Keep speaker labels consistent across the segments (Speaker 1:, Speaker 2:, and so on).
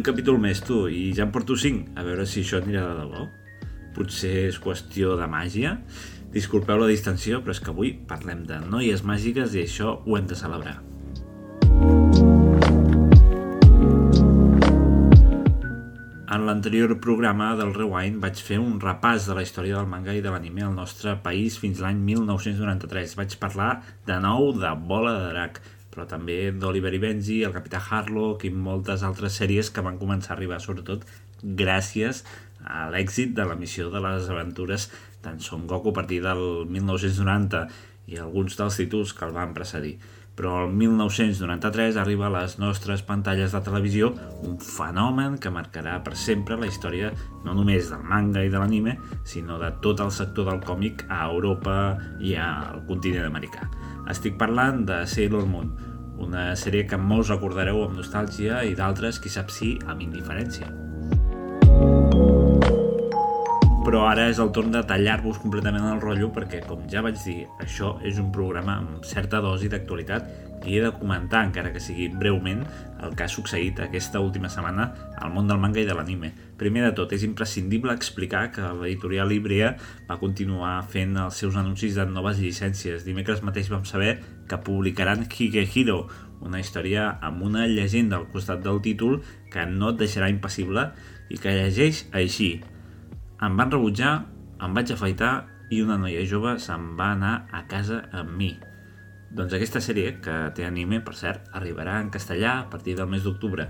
Speaker 1: Un capítol més, tu, i ja en porto 5, a veure si això anirà de debò. Potser és qüestió de màgia. Disculpeu la distensió, però és que avui parlem de noies màgiques i això ho hem de celebrar. En l'anterior programa del Rewind vaig fer un repàs de la història del manga i de l'anime al nostre país fins l'any 1993. Vaig parlar de nou de Bola de Drac, però també d'Oliver i Benji, el Capità Harlock i moltes altres sèries que van començar a arribar, sobretot gràcies a l'èxit de la missió de les aventures d'en Son Goku a partir del 1990 i alguns dels títols que el van precedir però el 1993 arriba a les nostres pantalles de televisió un fenomen que marcarà per sempre la història no només del manga i de l'anime, sinó de tot el sector del còmic a Europa i al continent americà. Estic parlant de Sailor Moon, una sèrie que molts recordareu amb nostàlgia i d'altres, qui sap si, amb indiferència. Però ara és el torn de tallar-vos completament el rotllo perquè, com ja vaig dir, això és un programa amb certa dosi d'actualitat i he de comentar, encara que sigui breument, el que ha succeït aquesta última setmana al món del manga i de l'anime. Primer de tot, és imprescindible explicar que l'editorial Ibrea va continuar fent els seus anuncis de noves llicències. Dimecres mateix vam saber que publicaran Higehiro, una història amb una llegenda al costat del títol que no et deixarà impassible i que llegeix així em van rebutjar, em vaig afaitar i una noia jove se'n va anar a casa amb mi. Doncs aquesta sèrie, que té anime, per cert, arribarà en castellà a partir del mes d'octubre.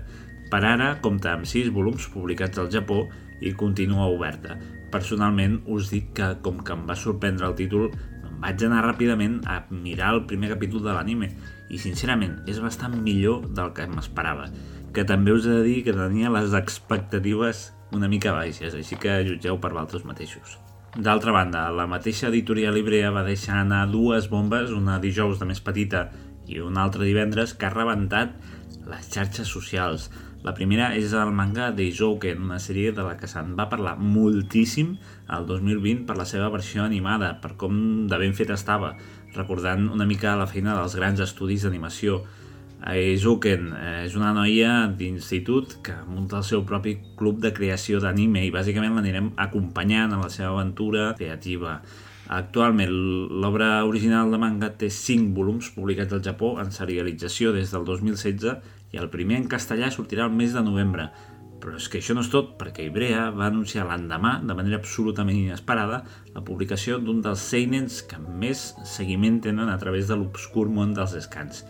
Speaker 1: Per ara compta amb 6 volums publicats al Japó i continua oberta. Personalment us dic que, com que em va sorprendre el títol, em vaig anar ràpidament a mirar el primer capítol de l'anime i sincerament és bastant millor del que m'esperava. Que també us he de dir que tenia les expectatives una mica baixes, així que jutgeu per vosaltres mateixos. D'altra banda, la mateixa editorial Ibrea va deixar anar dues bombes, una dijous de més petita i una altra divendres, que ha rebentat les xarxes socials. La primera és el manga de Jouken, una sèrie de la que se'n va parlar moltíssim el 2020 per la seva versió animada, per com de ben fet estava, recordant una mica la feina dels grans estudis d'animació. Aizuken eh, és una noia d'institut que munta el seu propi club de creació d'anime i bàsicament l'anirem acompanyant en la seva aventura creativa. Actualment, l'obra original de manga té 5 volums publicats al Japó en serialització des del 2016 i el primer en castellà sortirà el mes de novembre. Però és que això no és tot, perquè Ibrea va anunciar l'endemà, de manera absolutament inesperada, la publicació d'un dels seinens que més seguiment tenen a través de l'obscur món dels escans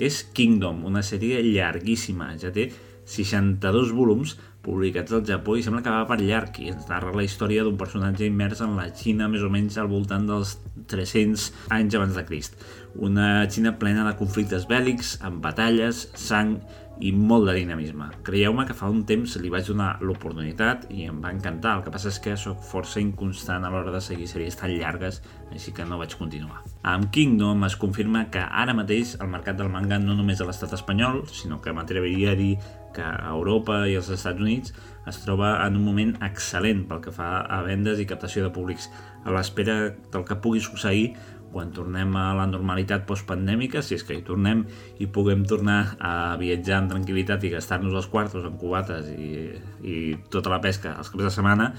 Speaker 1: és Kingdom, una sèrie llarguíssima, ja té 62 volums publicats al Japó i sembla que va per llarg i ens narra la història d'un personatge immers en la Xina més o menys al voltant dels 300 anys abans de Crist. Una Xina plena de conflictes bèl·lics, amb batalles, sang i molt de dinamisme. Creieu-me que fa un temps li vaig donar l'oportunitat i em va encantar. El que passa és que sóc força inconstant a l'hora de seguir sèries tan llargues, així que no vaig continuar. Amb Kingdom es confirma que ara mateix el mercat del manga no només a l'estat espanyol, sinó que m'atreviria a dir que a Europa i als Estats Units es troba en un moment excel·lent pel que fa a vendes i captació de públics. A l'espera del que pugui succeir quan tornem a la normalitat postpandèmica, si és que hi tornem i puguem tornar a viatjar amb tranquil·litat i gastar-nos els quartos en cubates i, i tota la pesca els caps de setmana,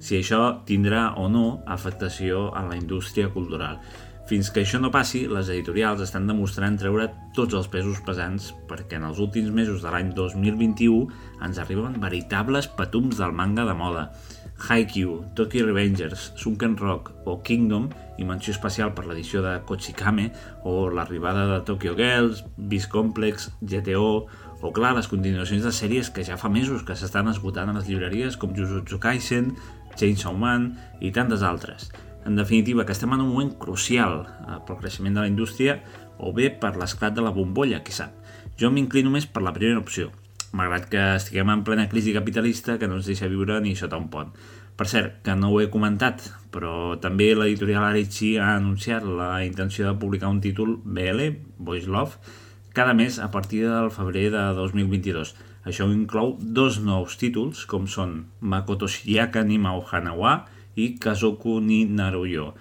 Speaker 1: si això tindrà o no afectació a la indústria cultural. Fins que això no passi, les editorials estan demostrant treure tots els pesos pesants perquè en els últims mesos de l'any 2021 ens arriben veritables patums del manga de moda Haikyuu, Tokyo Revengers, Sunken Rock o Kingdom i menció especial per l'edició de Kochikame o l'arribada de Tokyo Girls, Beast Complex, GTO o clar, les continuacions de sèries que ja fa mesos que s'estan esgotant a les llibreries com Jujutsu Kaisen, Chainsaw Man i tantes altres. En definitiva, que estem en un moment crucial eh, pel creixement de la indústria o bé per l'esclat de la bombolla, qui sap. Jo m'inclino més per la primera opció, malgrat que estiguem en plena crisi capitalista que no ens deixa viure ni sota un pont. Per cert, que no ho he comentat, però també l'editorial Arichi ha anunciat la intenció de publicar un títol BL, Boys Love, cada mes a partir del febrer de 2022. Això inclou dos nous títols, com són Makoto Shiaka ni Mao Hanawa i Kazoku ni Naruyo,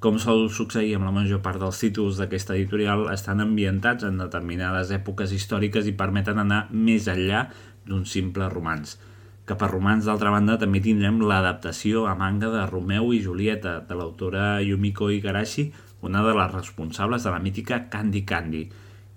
Speaker 1: com sol succeir amb la major part dels títols d'aquesta editorial, estan ambientats en determinades èpoques històriques i permeten anar més enllà d'un simple romans. Cap a romans, d'altra banda, també tindrem l'adaptació a manga de Romeu i Julieta, de l'autora Yumiko Igarashi, una de les responsables de la mítica Candy Candy.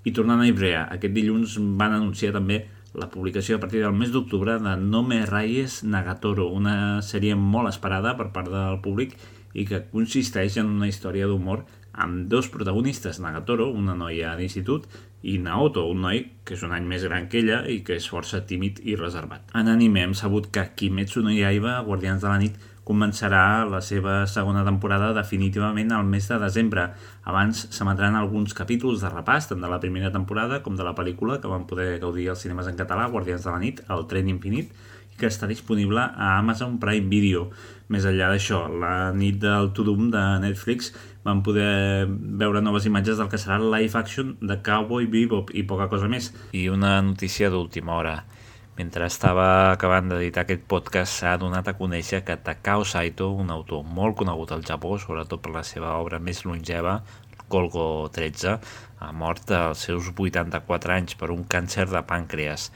Speaker 1: I tornant a Ibrea, aquest dilluns van anunciar també la publicació a partir del mes d'octubre de No me rayes Nagatoro, una sèrie molt esperada per part del públic i que consisteix en una història d'humor amb dos protagonistes, Nagatoro, una noia d'institut, i Naoto, un noi que és un any més gran que ella i que és força tímid i reservat. En anime hem sabut que Kimetsu no Yaiba, Guardians de la nit, començarà la seva segona temporada definitivament al mes de desembre. Abans s'emetran alguns capítols de repàs, tant de la primera temporada com de la pel·lícula que van poder gaudir als cinemes en català, Guardians de la nit, El tren infinit, que està disponible a Amazon Prime Video. Més enllà d'això, la nit del Tudum de Netflix van poder veure noves imatges del que serà el live action de Cowboy Bebop i poca cosa més. I una notícia d'última hora. Mentre estava acabant d'editar aquest podcast s'ha donat a conèixer que Takao Saito, un autor molt conegut al Japó, sobretot per la seva obra més longeva, Golgo 13, ha mort als seus 84 anys per un càncer de pàncreas.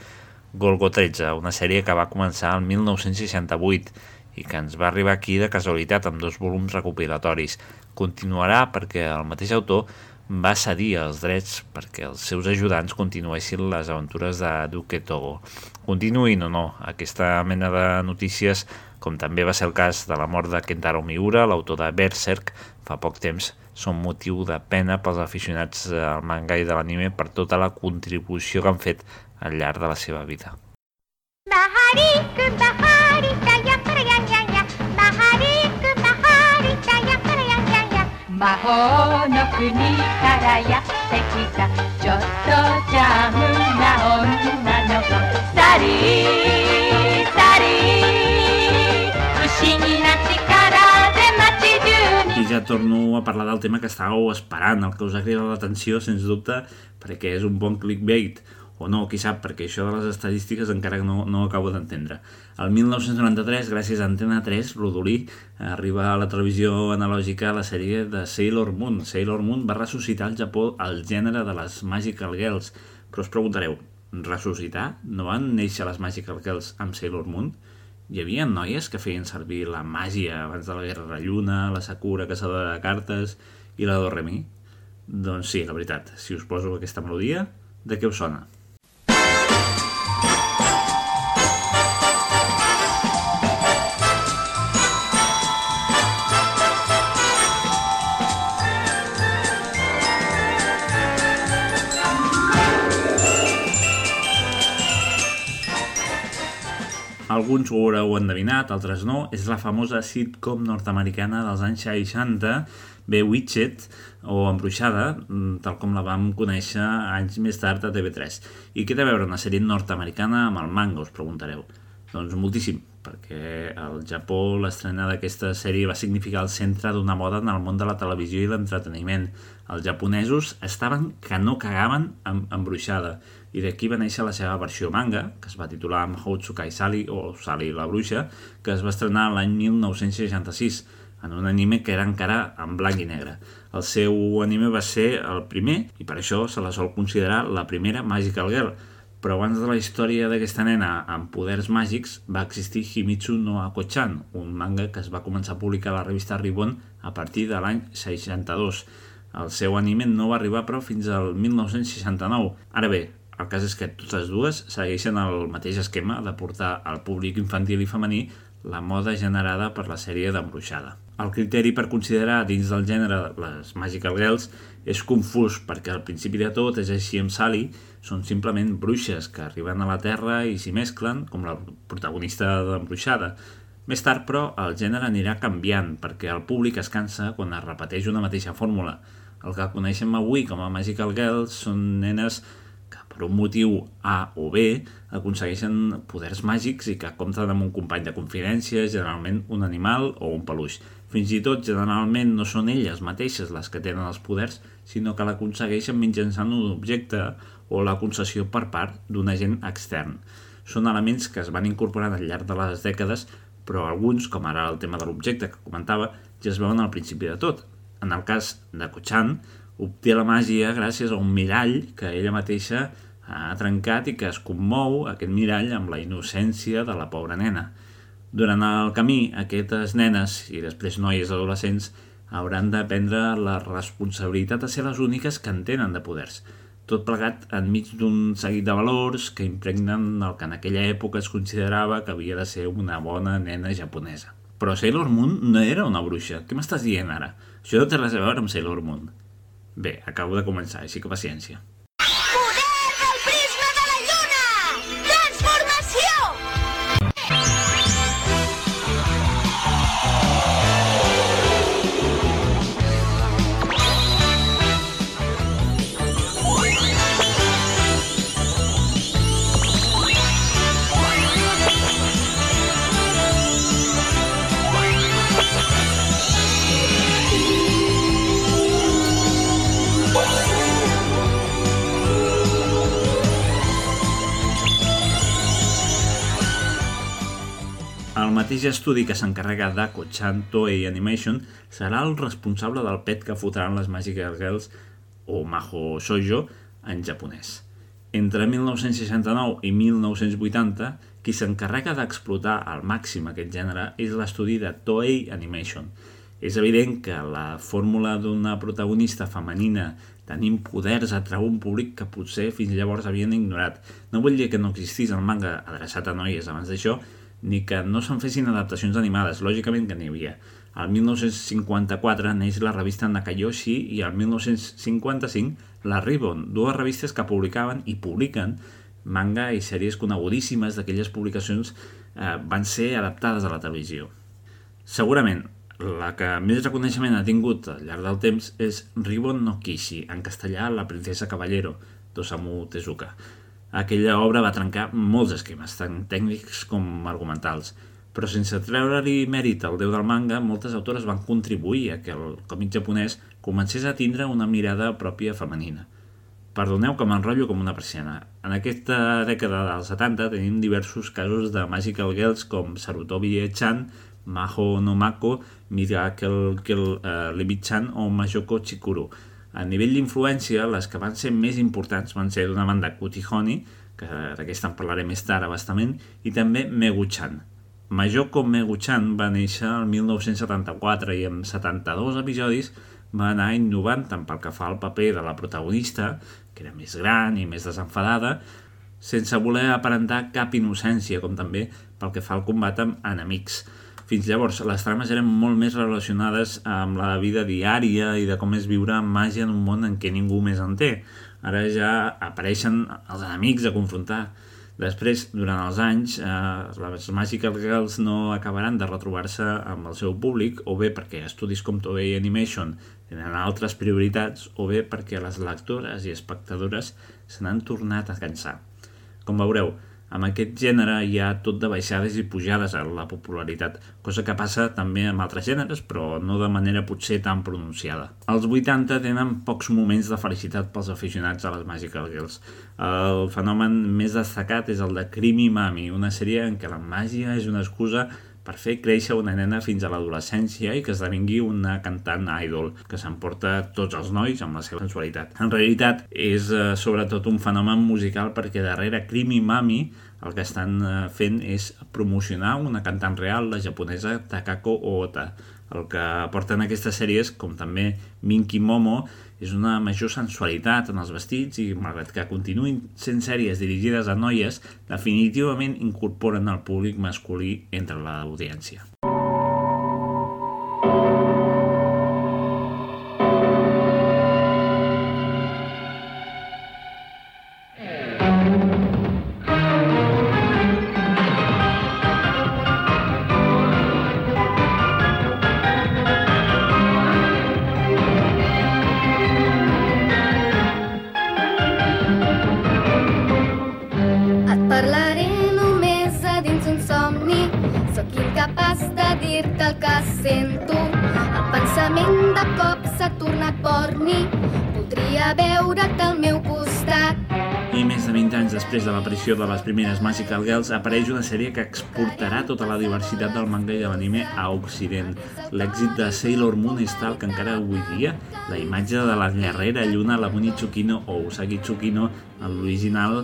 Speaker 1: Golgo 13, una sèrie que va començar el 1968 i que ens va arribar aquí de casualitat amb dos volums recopilatoris. Continuarà perquè el mateix autor va cedir els drets perquè els seus ajudants continuessin les aventures de Duke Togo. Continuïn o no, aquesta mena de notícies, com també va ser el cas de la mort de Kentaro Miura, l'autor de Berserk, fa poc temps, són motiu de pena pels aficionats al manga i de l'anime per tota la contribució que han fet al llarg de la seva vida. Bahariku, baharika, 魔法の国からやってきたちょっとジャムな女の子サリーサリー不思議な力で街中にいja torno a parlar del tema que estàveu esperant, el que us ha cridat l'atenció, sens dubte, perquè és un bon clickbait o no, qui sap, perquè això de les estadístiques encara no, no acabo d'entendre. El 1993, gràcies a Antena 3, Rodolí arriba a la televisió analògica la sèrie de Sailor Moon. Sailor Moon va ressuscitar al Japó el gènere de les Magical Girls, però us preguntareu, ressuscitar? No van néixer les Magical Girls amb Sailor Moon? Hi havia noies que feien servir la màgia abans de la Guerra de la Lluna, la Sakura caçadora de cartes i la Doremi? Doncs sí, la veritat, si us poso aquesta melodia, de què us sona? Alguns ho haureu endevinat, altres no, és la famosa sitcom nord-americana dels anys 60, Bewitched, o Embruixada, mm, tal com la vam conèixer anys més tard a TV3. I què té a veure una sèrie nord-americana amb el manga, us preguntareu? Doncs moltíssim, perquè al Japó l'estrena d'aquesta sèrie va significar el centre d'una moda en el món de la televisió i l'entreteniment. Els japonesos estaven que no cagaven amb embruixada, i d'aquí va néixer la seva versió manga, que es va titular Mahotsukai Sally, o Sally la bruixa, que es va estrenar l'any 1966, en un anime que era encara en blanc i negre. El seu anime va ser el primer, i per això se la sol considerar la primera Magical Girl, però abans de la història d'aquesta nena amb poders màgics va existir Himitsu no Ako-chan, un manga que es va començar a publicar a la revista Ribbon a partir de l'any 62. El seu anime no va arribar però fins al 1969. Ara bé, el cas és que totes dues segueixen el mateix esquema de portar al públic infantil i femení la moda generada per la sèrie d'embruixada. El criteri per considerar dins del gènere les Magical Girls és confús perquè al principi de tot és així amb Sally, són simplement bruixes que arriben a la Terra i s'hi mesclen, com la protagonista d'Embruixada. Més tard, però, el gènere anirà canviant perquè el públic es cansa quan es repeteix una mateixa fórmula. El que coneixem avui com a Magical Girls són nenes per un motiu A o B aconsegueixen poders màgics i que compten amb un company de confidència, generalment un animal o un peluix. Fins i tot, generalment, no són elles mateixes les que tenen els poders, sinó que l'aconsegueixen mitjançant un objecte o la concessió per part d'un agent extern. Són elements que es van incorporant al llarg de les dècades, però alguns, com ara el tema de l'objecte que comentava, ja es veuen al principi de tot. En el cas de Kochan, obté la màgia gràcies a un mirall que ella mateixa ha trencat i que es commou aquest mirall amb la innocència de la pobra nena. Durant el camí, aquestes nenes i després noies adolescents hauran de prendre la responsabilitat de ser les úniques que entenen de poders, tot plegat enmig d'un seguit de valors que impregnen el que en aquella època es considerava que havia de ser una bona nena japonesa. Però Sailor Moon no era una bruixa. Què m'estàs dient ara? Això no té res a veure amb Sailor Moon. Bé, acabo de començar, així que paciència. Mateix estudi que s'encarrega d'Ako-chan Toei Animation serà el responsable del pet que fotran les Magical Girls o Maho Shoujo en japonès. Entre 1969 i 1980, qui s'encarrega d'explotar al màxim aquest gènere és l'estudi de Toei Animation. És evident que la fórmula d'una protagonista femenina tenint poders atrau un públic que potser fins llavors havien ignorat. No vull dir que no existís el manga adreçat a noies abans d'això, ni que no se'n fessin adaptacions animades, lògicament que n'hi havia. Al 1954 neix la revista Nakayoshi i al 1955 la Ribbon, dues revistes que publicaven i publiquen manga i sèries conegudíssimes d'aquelles publicacions eh, van ser adaptades a la televisió. Segurament, la que més reconeixement ha tingut al llarg del temps és Ribbon no Kishi, en castellà La princesa Caballero, d'Osamu Tezuka. Aquella obra va trencar molts esquemes, tant tècnics com argumentals, però sense treure-li mèrit al déu del manga, moltes autores van contribuir a que el còmic japonès comencés a tindre una mirada pròpia femenina. Perdoneu que m'enrotllo com una persiana. En aquesta dècada dels 70 tenim diversos casos de Magical Girls com Sarutobi E-chan, Maho no Mako, Miracle Kill uh, Levi-chan o Majoko Chikuru, a nivell d'influència, les que van ser més importants van ser d'una banda Kutihoni, que d'aquesta en parlaré més tard abastament, i també Megu-chan. Majoko Megu-chan va néixer el 1974 i amb 72 episodis va anar innovant tant pel que fa al paper de la protagonista, que era més gran i més desenfadada, sense voler aparentar cap innocència, com també pel que fa al combat amb enemics. Fins llavors, les trames eren molt més relacionades amb la vida diària i de com és viure amb màgia en un món en què ningú més en té. Ara ja apareixen els enemics a confrontar. Després, durant els anys, eh, les Magical Girls no acabaran de retrobar-se amb el seu públic, o bé perquè estudis com Toei Animation tenen altres prioritats, o bé perquè les lectores i espectadores se n'han tornat a cansar. Com veureu, amb aquest gènere hi ha tot de baixades i pujades a la popularitat, cosa que passa també amb altres gèneres, però no de manera potser tan pronunciada. Els 80 tenen pocs moments de felicitat pels aficionats a les Magical Girls. El fenomen més destacat és el de Creamy Mami, una sèrie en què la màgia és una excusa per fer créixer una nena fins a l'adolescència i que esdevingui una cantant idol, que s'emporta tots els nois amb la seva sensualitat. En realitat, és eh, sobretot un fenomen musical perquè darrere Creamy Mami el que estan eh, fent és promocionar una cantant real, la japonesa Takako Ota. El que aporten aquestes sèries, com també Minky Momo, és una major sensualitat en els vestits i, malgrat que continuïn sent sèries dirigides a noies, definitivament incorporen el públic masculí entre l'audiència. Després de les primeres Magical Girls, apareix una sèrie que exportarà tota la diversitat del manga i de l'anime a Occident. L'èxit de Sailor Moon és tal que encara avui dia la imatge de la guerrera lluna, la Muni Tsukino o Usagi Tsukino, l'original,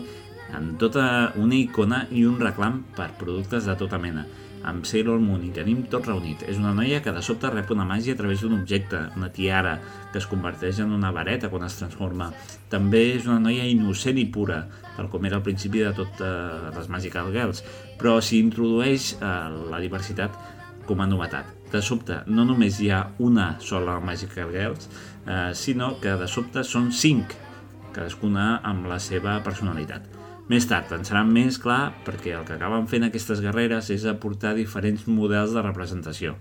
Speaker 1: en tota una icona i un reclam per productes de tota mena amb Sailor Moon i tenim tot reunit. És una noia que de sobte rep una màgia a través d'un objecte, una tiara, que es converteix en una vareta quan es transforma. També és una noia innocent i pura, tal com era al principi de totes les Magical Girls, però s'hi introdueix eh, la diversitat com a novetat. De sobte, no només hi ha una sola Magical Girls, eh, sinó que de sobte són cinc, cadascuna amb la seva personalitat. Més tard en serà més clar perquè el que acaben fent aquestes guerreres és aportar diferents models de representació.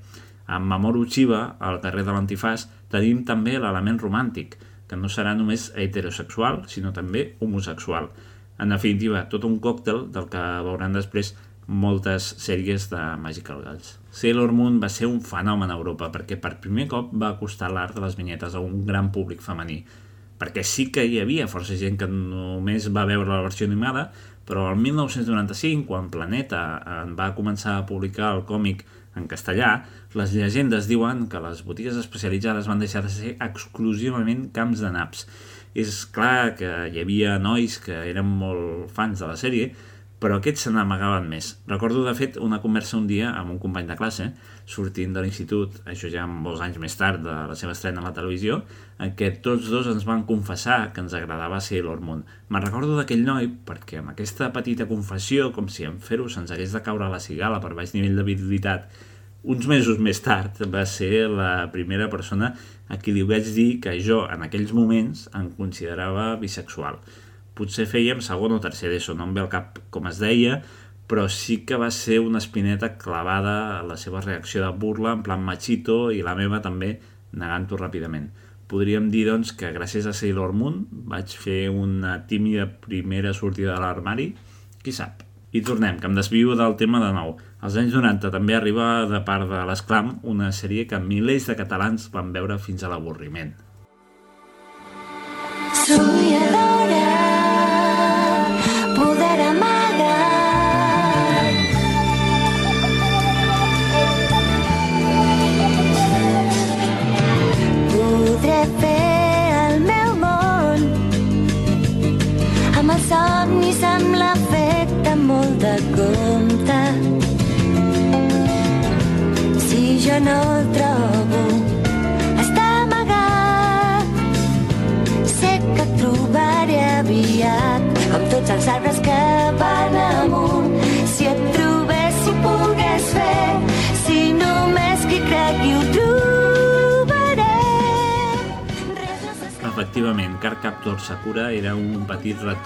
Speaker 1: Amb Mamoru Chiba, al carrer de l'Antifàs, tenim també l'element romàntic, que no serà només heterosexual, sinó també homosexual. En definitiva, tot un còctel del que veuran després moltes sèries de Magical Girls. Sailor Moon va ser un fenomen a Europa perquè per primer cop va acostar l'art de les vinyetes a un gran públic femení perquè sí que hi havia força gent que només va veure la versió animada, però el 1995, quan Planeta en va començar a publicar el còmic en castellà, les llegendes diuen que les botigues especialitzades van deixar de ser exclusivament camps de naps. És clar que hi havia nois que eren molt fans de la sèrie, però aquests se n'amagaven més. Recordo, de fet, una conversa un dia amb un company de classe, sortint de l'institut, això ja molts anys més tard de la seva estrena a la televisió, en què tots dos ens van confessar que ens agradava Sailor Moon. Me'n recordo d'aquell noi perquè amb aquesta petita confessió, com si en fer-ho se'ns hagués de caure la cigala per baix nivell de virilitat, uns mesos més tard va ser la primera persona a qui li vaig dir que jo, en aquells moments, em considerava bisexual potser fèiem segon o tercer d'ESO, no em ve al cap com es deia, però sí que va ser una espineta clavada a la seva reacció de burla en plan machito i la meva també negant-ho ràpidament. Podríem dir, doncs, que gràcies a Sailor Moon vaig fer una tímida primera sortida de l'armari, qui sap. I tornem, que em desvio del tema de nou. Als anys 90 també arriba de part de l'Esclam una sèrie que milers de catalans van veure fins a l'avorriment. Somiadora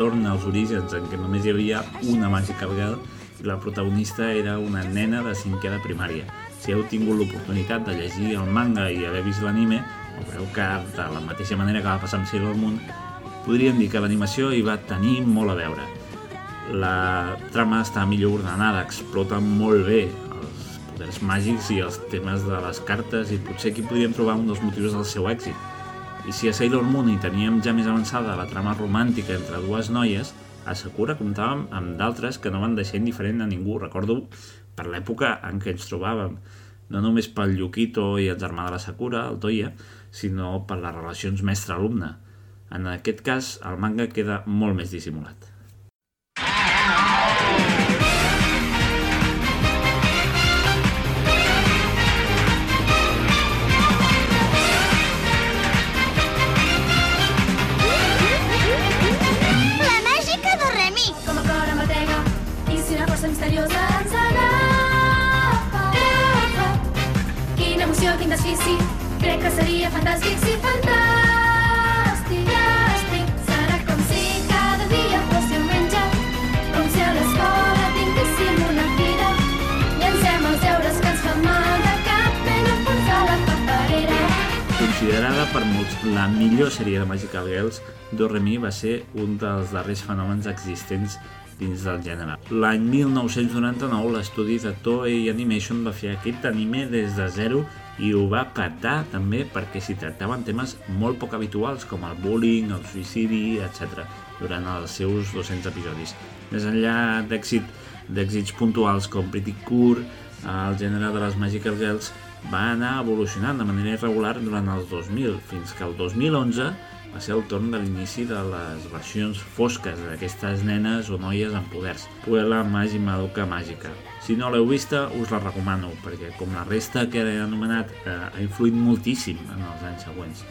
Speaker 1: petit retorn als orígens en què només hi havia una Magical Girl i la protagonista era una nena de cinquè de primària si heu tingut l'oportunitat de llegir el manga i haver vist l'anime, veureu que de la mateixa manera que va passar amb Sailor Moon, podríem dir que l'animació hi va tenir molt a veure. La trama està millor ordenada, explota molt bé els poders màgics i els temes de les cartes i potser aquí podríem trobar un dels motius del seu èxit. I si a Sailor Moon hi teníem ja més avançada la trama romàntica entre dues noies, a Sakura comptàvem amb d'altres que no van deixar indiferent a ningú. Recordo per l'època en què ens trobàvem, no només pel Yukito i el germà de la Sakura, el Toya, sinó per les relacions mestre-alumne. En aquest cas, el manga queda molt més dissimulat.
Speaker 2: Seria fantàstic, sí, fantàstic, fantàstic. Serà com si cada dia fos diumenge, com si a l'escola tinguéssim una fira. Llancem els deures que ens fan mal de cap, ben punts a la paperera.
Speaker 1: Considerada per molts la millor sèrie de Magical Girls, Doremi va ser un dels darrers fenòmens existents dins del gènere. L'any 1999 l'estudi de Toei Animation va fer aquest anime des de zero i ho va patar també perquè s'hi tractaven temes molt poc habituals com el bullying, el suïcidi, etc. durant els seus 200 episodis. Més enllà d'èxit d'èxits puntuals com Pretty Cure, el gènere de les Magical Girls va anar evolucionant de manera irregular durant els 2000, fins que el 2011 va ser el torn de l'inici de les versions fosques d'aquestes nenes o noies amb poders. Puella Magi Madoka Màgica. Si no l'heu vista, us la recomano, perquè com la resta que he anomenat, eh, ha influït moltíssim en els anys següents.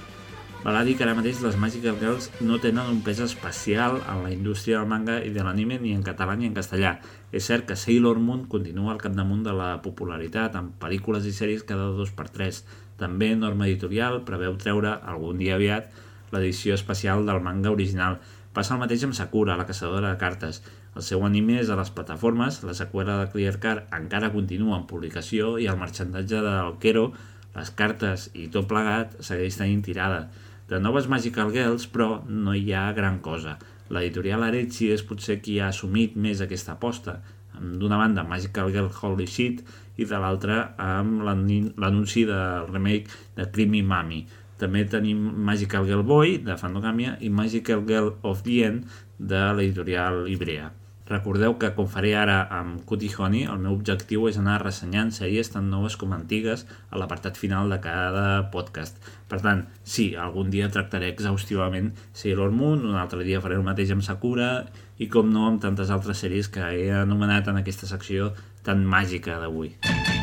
Speaker 1: Val a dir que ara mateix les Magical Girls no tenen un pes especial en la indústria del manga i de l'anime ni en català ni en castellà. És cert que Sailor Moon continua al capdamunt de la popularitat amb pel·lícules i sèries cada dos per tres. També Norma Editorial preveu treure algun dia aviat l'edició especial del manga original. Passa el mateix amb Sakura, la caçadora de cartes. El seu anime és a les plataformes, la seqüela de Clear Card encara continua en publicació i el marxandatge del Kero, les cartes i tot plegat segueix tenint tirada. De noves Magical Girls, però, no hi ha gran cosa. L'editorial Arechi és potser qui ha assumit més aquesta aposta, d'una banda Magical Girl Holy Shit i de l'altra amb l'anunci del remake de Creamy Mami. També tenim Magical Girl Boy, de Fandogamia, i Magical Girl of the End, de l'editorial Ibrea. Recordeu que, com faré ara amb Cutie Honey, el meu objectiu és anar ressenyant sèries tan noves com antigues a l'apartat final de cada podcast. Per tant, sí, algun dia tractaré exhaustivament Sailor Moon, un altre dia faré el mateix amb Sakura i, com no, amb tantes altres sèries que he anomenat en aquesta secció tan màgica d'avui.
Speaker 3: こ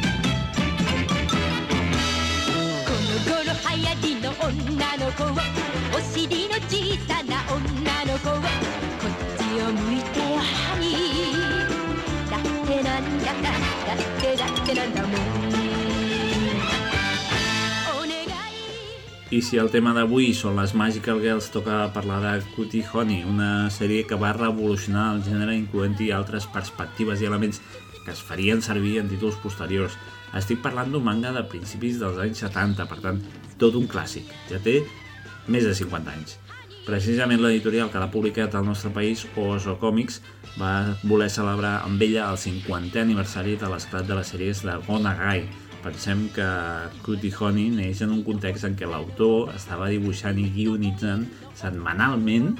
Speaker 3: の子はお尻の小さな女の子はこっちを向いてよハニーだってなんだかだってだってなんだもんお願い
Speaker 1: I si el tema d'avui són les Magical Girls, toca parlar de Cutie Honey, una sèrie que va revolucionar el gènere incloent-hi altres perspectives i elements que es farien servir en títols posteriors. Estic parlant d'un manga de principis dels anys 70, per tant, tot un clàssic. Ja té més de 50 anys. Precisament l'editorial que l'ha publicat al nostre país, Oso Comics, va voler celebrar amb ella el 50è aniversari de l'esclat de les sèries de Gonagai. Pensem que Cutie Honey neix en un context en què l'autor estava dibuixant i guionitzant setmanalment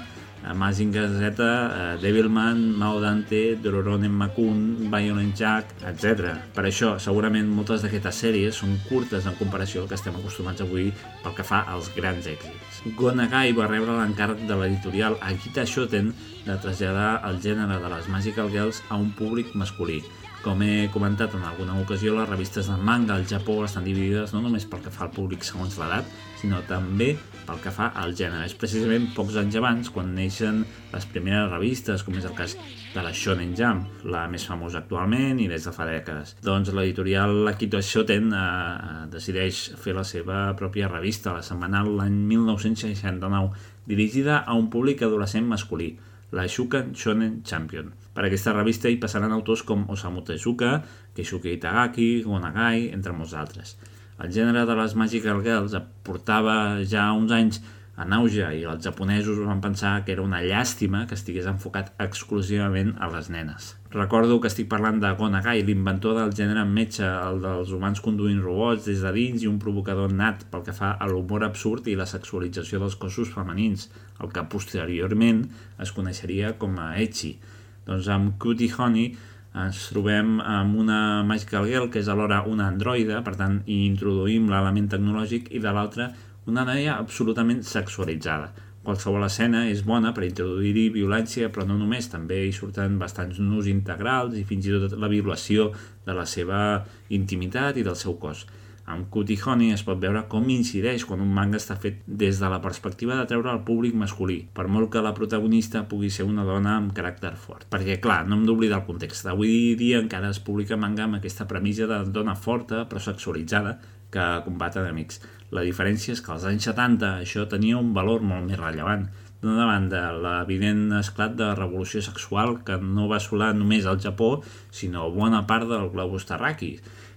Speaker 1: a Mazinger Z, eh, Devilman, Mao Dante, Dororonen Makun, Violent Jack, etc. Per això, segurament moltes d'aquestes sèries són curtes en comparació al que estem acostumats avui pel que fa als grans èxits. Gonagai va rebre l'encàrrec de l'editorial Akita Shoten de traslladar el gènere de les Magical Girls a un públic masculí. Com he comentat en alguna ocasió, les revistes de manga al Japó estan dividides no només pel que fa al públic segons l'edat, sinó també pel que fa al gènere. És precisament pocs anys abans quan neixen les primeres revistes, com és el cas de la Shonen Jump, la més famosa actualment i des de fa dècades. Doncs l'editorial Akito Shoten eh, decideix fer la seva pròpia revista, la setmanal l'any 1969, dirigida a un públic adolescent masculí, la Shukan Shonen Champion. Per aquesta revista hi passaran autors com Osamu Tezuka, Keisuke Itagaki, Gonagai, entre molts altres. El gènere de les Magical Girls portava ja uns anys en auge i els japonesos van pensar que era una llàstima que estigués enfocat exclusivament a les nenes. Recordo que estic parlant de Gonagai, l'inventor del gènere metge, el dels humans conduint robots des de dins i un provocador nat pel que fa a l'humor absurd i la sexualització dels cossos femenins, el que posteriorment es coneixeria com a Ecchi. Doncs amb Cutie Honey ens trobem amb una Magical Girl que és alhora una androide, per tant hi introduïm l'element tecnològic i de l'altra una noia absolutament sexualitzada. Qualsevol escena és bona per introduir-hi violència, però no només, també hi surten bastants nus integrals i fins i tot la violació de la seva intimitat i del seu cos. Amb Cutie Honey es pot veure com incideix quan un manga està fet des de la perspectiva de treure al públic masculí, per molt que la protagonista pugui ser una dona amb caràcter fort. Perquè, clar, no hem d'oblidar el context. Avui dia encara es publica manga amb aquesta premissa de dona forta però sexualitzada que combat enemics. La diferència és que als anys 70 això tenia un valor molt més rellevant. D'una banda, l'evident esclat de revolució sexual que no va assolar només al Japó, sinó bona part del globus terraqui.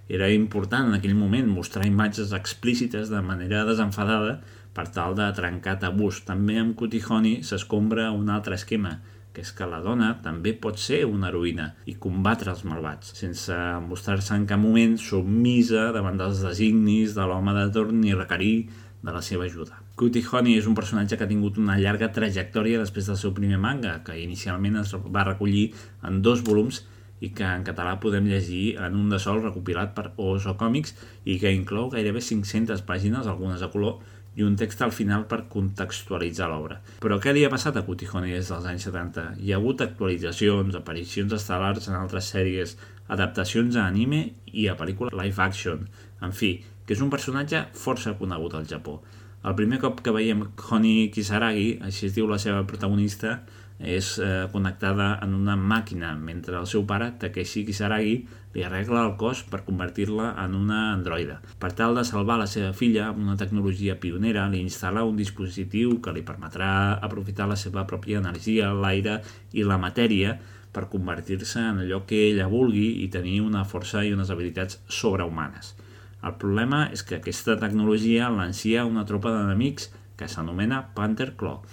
Speaker 1: Era important en aquell moment mostrar imatges explícites de manera desenfadada per tal de trencar tabús. També amb Cutie Honey s'escombra un altre esquema, que és que la dona també pot ser una heroïna i combatre els malvats, sense mostrar-se en cap moment submisa davant dels designis de l'home de torn ni requerir de la seva ajuda. Cutie Honey és un personatge que ha tingut una llarga trajectòria després del seu primer manga, que inicialment es va recollir en dos volums i que en català podem llegir en un de sol recopilat per Oso Comics i que inclou gairebé 500 pàgines, algunes a color, i un text al final per contextualitzar l'obra. Però què li ha passat a Cutie Honey des dels anys 70? Hi ha hagut actualitzacions, aparicions estel·lars en altres sèries, adaptacions a anime i a pel·lícula live action. En fi, que és un personatge força conegut al Japó. El primer cop que veiem Honey Kisaragi, així es diu la seva protagonista, és eh, connectada en una màquina, mentre el seu pare, Takeshi Kisaragi, li arregla el cos per convertir-la en una androide. Per tal de salvar la seva filla amb una tecnologia pionera, li instal·la un dispositiu que li permetrà aprofitar la seva pròpia energia, l'aire i la matèria per convertir-se en allò que ella vulgui i tenir una força i unes habilitats sobrehumanes. El problema és que aquesta tecnologia lancia una tropa d'enemics que s'anomena Panther Claw,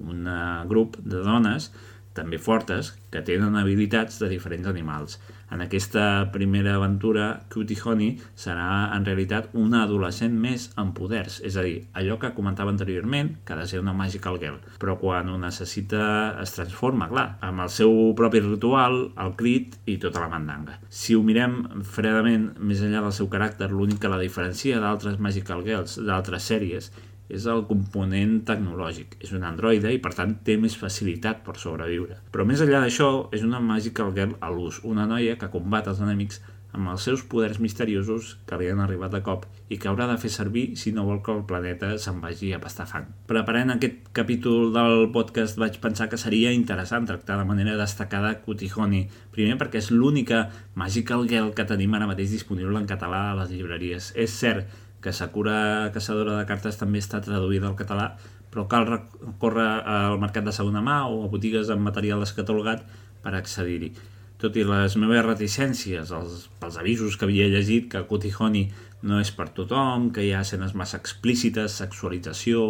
Speaker 1: un eh, grup de dones també fortes que tenen habilitats de diferents animals. En aquesta primera aventura, Cutie Honey serà en realitat una adolescent més amb poders, és a dir, allò que comentava anteriorment, que ha de ser una magical girl, però quan ho necessita es transforma, clar, amb el seu propi ritual, el crit i tota la mandanga. Si ho mirem fredament, més enllà del seu caràcter, l'únic que la diferencia d'altres magical girls d'altres sèries és el component tecnològic. És un androide i, per tant, té més facilitat per sobreviure. Però més enllà d'això, és una Magical Girl a l'ús, una noia que combat els enemics amb els seus poders misteriosos que li han arribat de cop i que haurà de fer servir si no vol que el planeta se'n vagi a pastar fang. Preparant aquest capítol del podcast vaig pensar que seria interessant tractar de manera destacada Cutihoni, primer perquè és l'única Magical Girl que tenim ara mateix disponible en català a les llibreries. És cert que Sakura Caçadora de Cartes també està traduïda al català, però cal recórrer al mercat de segona mà o a botigues amb material descatalogat per accedir-hi. Tot i les meves reticències, els, pels avisos que havia llegit, que Cotihoni no és per tothom, que hi ha escenes massa explícites, sexualització,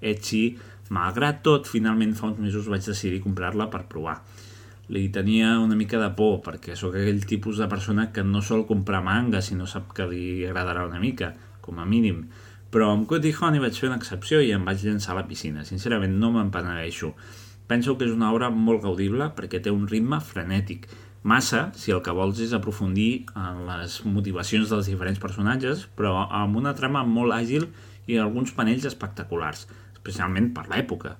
Speaker 1: etxi... Malgrat tot, finalment fa uns mesos vaig decidir comprar-la per provar. Li tenia una mica de por, perquè sóc aquell tipus de persona que no sol comprar manga si no sap que li agradarà una mica com a mínim. Però amb Cody Honey vaig fer una excepció i em vaig llançar a la piscina. Sincerament, no me'n penedeixo. Penso que és una obra molt gaudible perquè té un ritme frenètic. Massa, si el que vols és aprofundir en les motivacions dels diferents personatges, però amb una trama molt àgil i alguns panells espectaculars, especialment per l'època.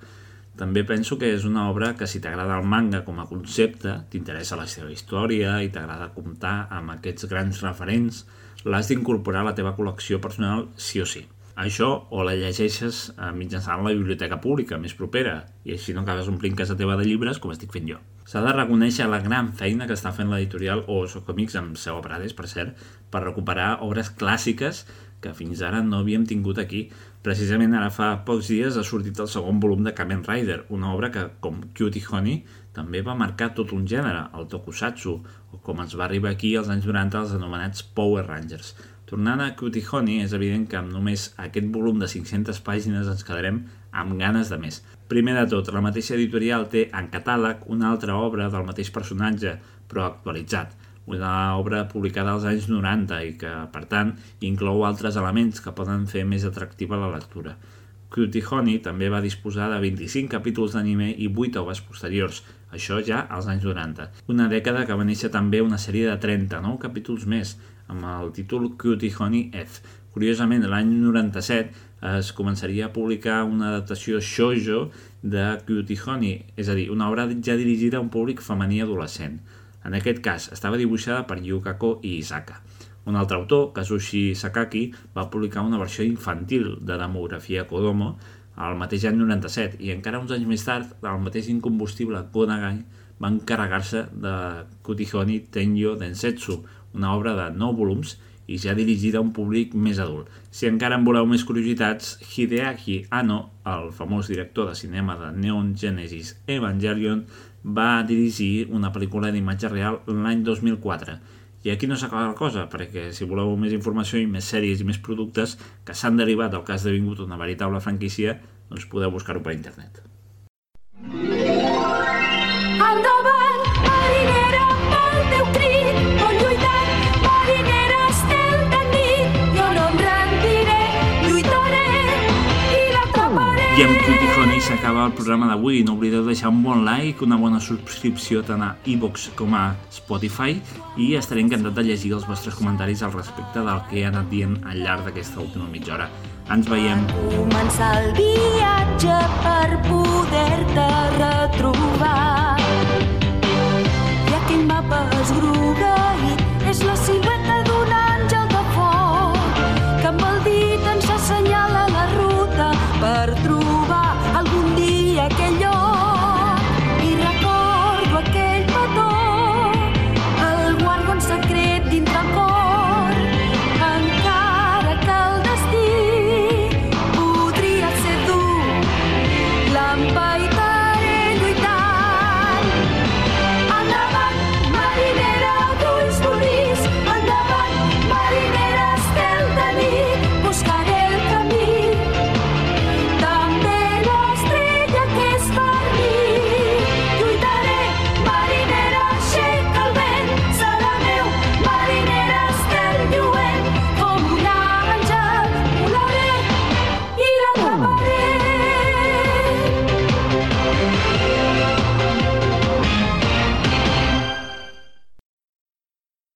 Speaker 1: També penso que és una obra que si t'agrada el manga com a concepte, t'interessa la seva història i t'agrada comptar amb aquests grans referents, l'has d'incorporar a la teva col·lecció personal sí o sí. Això o la llegeixes eh, mitjançant la biblioteca pública més propera i així no acabes omplint casa teva de llibres com estic fent jo. S'ha de reconèixer la gran feina que està fent l'editorial Oso Comics amb seu Prades, per cert, per recuperar obres clàssiques que fins ara no havíem tingut aquí. Precisament ara fa pocs dies ha sortit el segon volum de Kamen Rider, una obra que, com Cutie Honey, també va marcar tot un gènere, el tokusatsu, o com ens va arribar aquí als anys 90 els anomenats Power Rangers. Tornant a Cutie Honey, és evident que amb només aquest volum de 500 pàgines ens quedarem amb ganes de més. Primer de tot, la mateixa editorial té en catàleg una altra obra del mateix personatge, però actualitzat, una obra publicada als anys 90 i que, per tant, inclou altres elements que poden fer més atractiva la lectura. Cutie Honey també va disposar de 25 capítols d'anime i 8 obres posteriors, això ja als anys 90. Una dècada que va néixer també una sèrie de 39 capítols més, amb el títol Cutie Honey F. Curiosament, l'any 97 es començaria a publicar una adaptació shoujo de Cutie Honey, és a dir, una obra ja dirigida a un públic femení adolescent. En aquest cas, estava dibuixada per Yukako i Isaka. Un altre autor, Kazushi Sakaki, va publicar una versió infantil de demografia Kodomo el mateix any 97 i encara uns anys més tard el mateix incombustible Konagai va encarregar-se de Kutihoni Tenyo Densetsu, una obra de 9 volums i ja dirigida a un públic més adult. Si encara en voleu més curiositats, Hideaki Anno, el famós director de cinema de Neon Genesis Evangelion, va dirigir una pel·lícula d'imatge real l'any 2004 i aquí no s'acaba la cosa, perquè si voleu més informació i més sèries i més productes que s'han derivat del que ha esdevingut una veritable franquícia, doncs podeu buscar-ho per internet. I amb Cutie Honey s'acaba el programa d'avui. No oblideu deixar un bon like, una bona subscripció tant a iVox com a Spotify i estaré encantat de llegir els vostres comentaris al respecte del que he anat dient al llarg d'aquesta última mitja hora. Ens veiem.
Speaker 3: Començar el viatge per poder-te retrobar. I aquell mapa esgrogueït és la